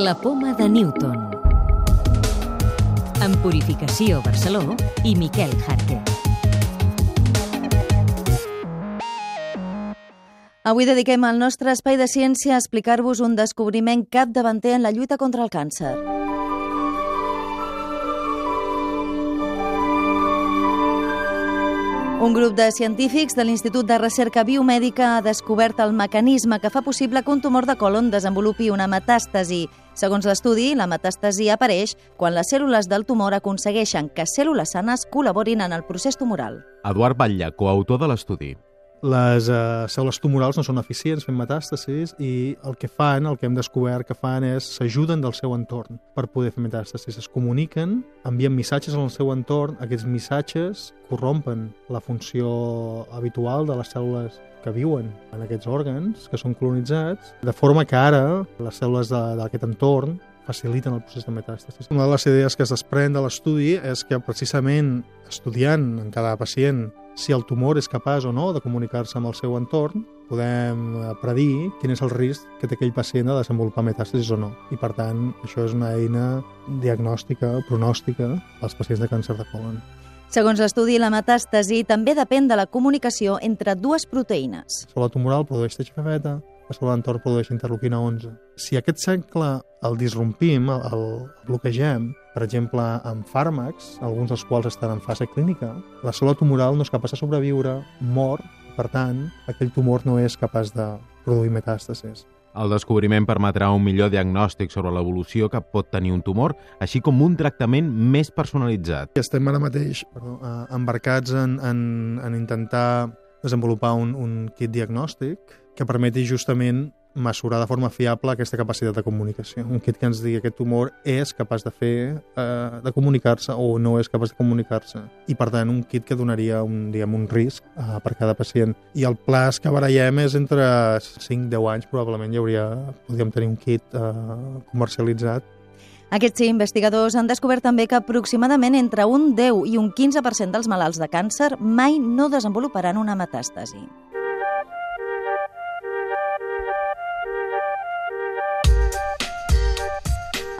La poma de Newton. En Purificació Barceló i Miquel Jarque. Avui dediquem el nostre espai de ciència a explicar-vos un descobriment capdavanter en la lluita contra el càncer. Un grup de científics de l'Institut de Recerca Biomèdica ha descobert el mecanisme que fa possible que un tumor de colon desenvolupi una metàstasi. Segons l'estudi, la metàstasi apareix quan les cèl·lules del tumor aconsegueixen que cèl·lules sanes col·laborin en el procés tumoral. Eduard Batlle, coautor de l'estudi les eh, cèl·lules tumorals no són eficients fent metàstasis i el que fan, el que hem descobert que fan és s'ajuden del seu entorn per poder fer metàstasis. Es comuniquen, envien missatges al seu entorn, aquests missatges corrompen la funció habitual de les cèl·lules que viuen en aquests òrgans, que són colonitzats, de forma que ara les cèl·lules d'aquest entorn faciliten el procés de metàstasis. Una de les idees que es desprèn de l'estudi és que precisament estudiant en cada pacient si el tumor és capaç o no de comunicar-se amb el seu entorn, podem eh, predir quin és el risc que té aquell pacient de desenvolupar metàstasis o no. I, per tant, això és una eina diagnòstica, pronòstica, als pacients de càncer de colon. Segons l'estudi, la metàstasi també depèn de la comunicació entre dues proteïnes. La tumoral produeix TGF-beta, la cèl·lula d'entorn produeix interleuquina 11. Si aquest cercle el disrompim, el bloquegem, per exemple, amb fàrmacs, alguns dels quals estan en fase clínica, la cèl·lula tumoral no és capaç de sobreviure, mor, per tant, aquell tumor no és capaç de produir metàstasis. El descobriment permetrà un millor diagnòstic sobre l'evolució que pot tenir un tumor, així com un tractament més personalitzat. Estem ara mateix perdó, eh, embarcats en, en, en intentar desenvolupar un, un kit diagnòstic que permeti justament mesurar de forma fiable aquesta capacitat de comunicació. Un kit que ens digui que aquest tumor és capaç de fer, eh, de comunicar-se o no és capaç de comunicar-se. I, per tant, un kit que donaria un, diguem, un risc eh, per cada pacient. I el plaç que barallem és entre 5-10 anys, probablement hi hauria, podríem tenir un kit eh, comercialitzat aquests investigadors han descobert també que aproximadament entre un 10 i un 15% dels malalts de càncer mai no desenvoluparan una metàstasi.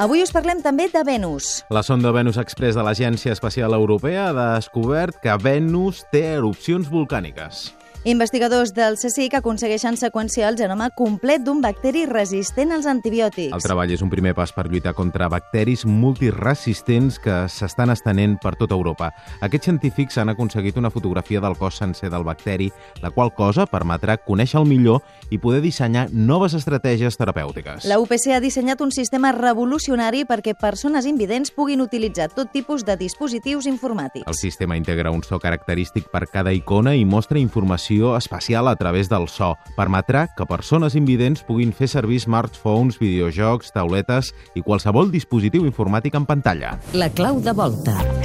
Avui us parlem també de Venus. La sonda Venus Express de l'Agència Espacial Europea ha descobert que Venus té erupcions volcàniques. Investigadors del CSIC aconsegueixen seqüenciar el genoma complet d'un bacteri resistent als antibiòtics. El treball és un primer pas per lluitar contra bacteris multiresistents que s'estan estenent per tota Europa. Aquests científics han aconseguit una fotografia del cos sencer del bacteri, la qual cosa permetrà conèixer el millor i poder dissenyar noves estratègies terapèutiques. La UPC ha dissenyat un sistema revolucionari perquè persones invidents puguin utilitzar tot tipus de dispositius informàtics. El sistema integra un so característic per cada icona i mostra informació informació espacial a través del so. Permetrà que persones invidents puguin fer servir smartphones, videojocs, tauletes i qualsevol dispositiu informàtic en pantalla. La clau de volta.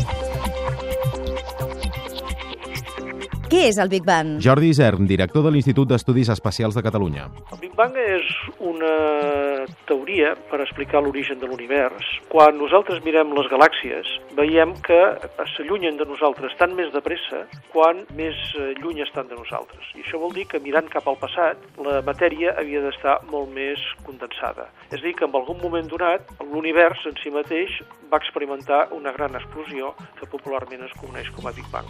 Què és el Big Bang? Jordi Isern, director de l'Institut d'Estudis Espacials de Catalunya. El Big Bang és una teoria per explicar l'origen de l'univers. Quan nosaltres mirem les galàxies, veiem que s'allunyen de nosaltres tan més de pressa quan més eh, lluny estan de nosaltres. I això vol dir que mirant cap al passat, la matèria havia d'estar molt més condensada. És a dir, que en algun moment donat, l'univers en si mateix va experimentar una gran explosió que popularment es coneix com a Big Bang.